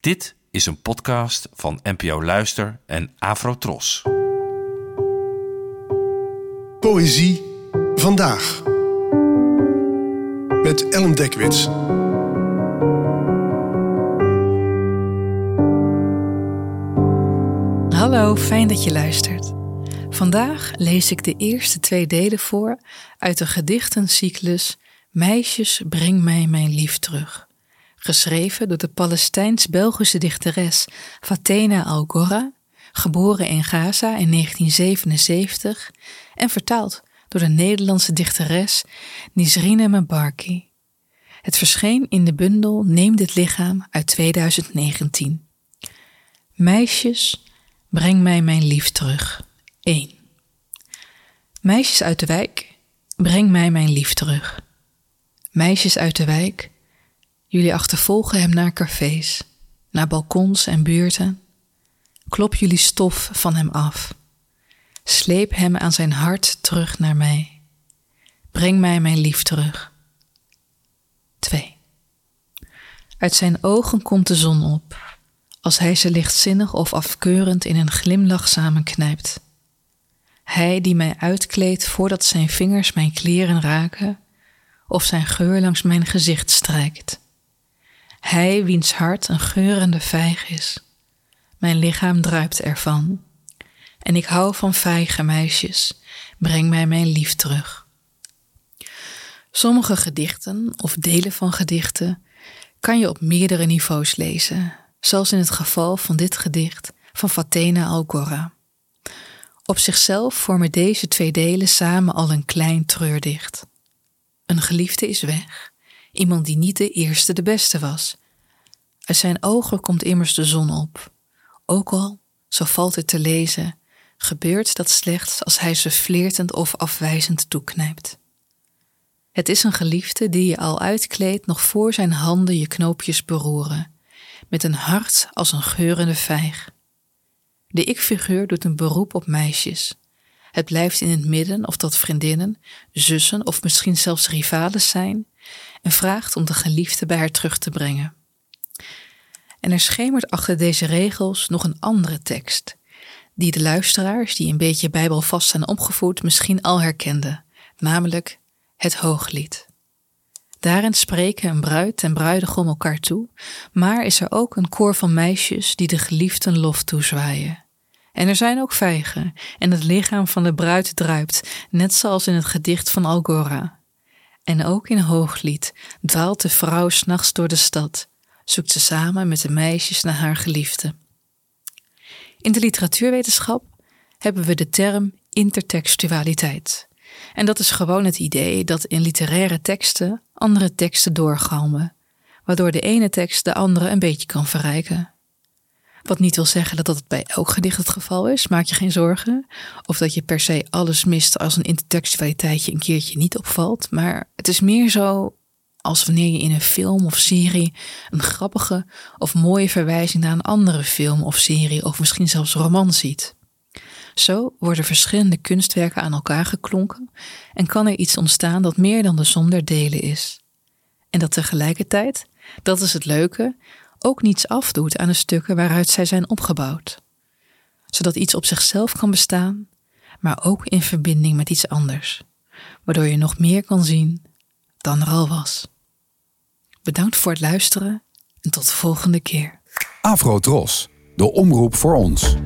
Dit is een podcast van NPO Luister en Afrotros. Poëzie vandaag. Met Ellen Dekwits. Hallo, fijn dat je luistert. Vandaag lees ik de eerste twee delen voor uit de gedichtencyclus Meisjes, breng mij mijn lief terug. Geschreven door de Palestijns-Belgische dichteres Fatena Algora, geboren in Gaza in 1977 en vertaald door de Nederlandse dichteres Nisrine Mabarki. Het verscheen in de bundel Neem dit lichaam uit 2019. Meisjes, breng mij mijn lief terug. 1. Meisjes uit de wijk, breng mij mijn lief terug. Meisjes uit de wijk, jullie achtervolgen hem naar cafés, naar balkons en buurten. Klop jullie stof van hem af. Sleep hem aan zijn hart terug naar mij. Breng mij mijn lief terug. 2. Uit zijn ogen komt de zon op, als hij ze lichtzinnig of afkeurend in een glimlach samenknijpt. Hij die mij uitkleedt voordat zijn vingers mijn kleren raken, of zijn geur langs mijn gezicht strijkt. Hij wiens hart een geurende vijg is. Mijn lichaam druipt ervan. En ik hou van vijge meisjes. Breng mij mijn lief terug. Sommige gedichten of delen van gedichten kan je op meerdere niveaus lezen, zoals in het geval van dit gedicht van Fatena Algora. Op zichzelf vormen deze twee delen samen al een klein treurdicht. Een geliefde is weg, iemand die niet de eerste de beste was. Uit zijn ogen komt immers de zon op. Ook al, zo valt het te lezen, gebeurt dat slechts als hij ze flirtend of afwijzend toeknijpt. Het is een geliefde die je al uitkleedt nog voor zijn handen je knoopjes beroeren, met een hart als een geurende vijg. De ik-figuur doet een beroep op meisjes. Het blijft in het midden of dat vriendinnen, zussen of misschien zelfs rivales zijn en vraagt om de geliefde bij haar terug te brengen. En er schemert achter deze regels nog een andere tekst, die de luisteraars die een beetje bijbelvast zijn opgevoed misschien al herkenden, namelijk het Hooglied. Daarin spreken een bruid en bruidegom elkaar toe, maar is er ook een koor van meisjes die de geliefden lof toezwaaien. En er zijn ook vijgen, en het lichaam van de bruid druipt, net zoals in het gedicht van Algora. En ook in Hooglied dwaalt de vrouw s'nachts door de stad, zoekt ze samen met de meisjes naar haar geliefde. In de literatuurwetenschap hebben we de term intertextualiteit. En dat is gewoon het idee dat in literaire teksten andere teksten doorgalmen, waardoor de ene tekst de andere een beetje kan verrijken. Wat niet wil zeggen dat dat bij elk gedicht het geval is, maak je geen zorgen. Of dat je per se alles mist als een intertextualiteitje een keertje niet opvalt. Maar het is meer zo als wanneer je in een film of serie een grappige of mooie verwijzing naar een andere film of serie of misschien zelfs roman ziet. Zo worden verschillende kunstwerken aan elkaar geklonken en kan er iets ontstaan dat meer dan de som der delen is. En dat tegelijkertijd, dat is het leuke, ook niets afdoet aan de stukken waaruit zij zijn opgebouwd. Zodat iets op zichzelf kan bestaan, maar ook in verbinding met iets anders, waardoor je nog meer kan zien dan er al was. Bedankt voor het luisteren en tot de volgende keer. Afro Tros, de omroep voor ons.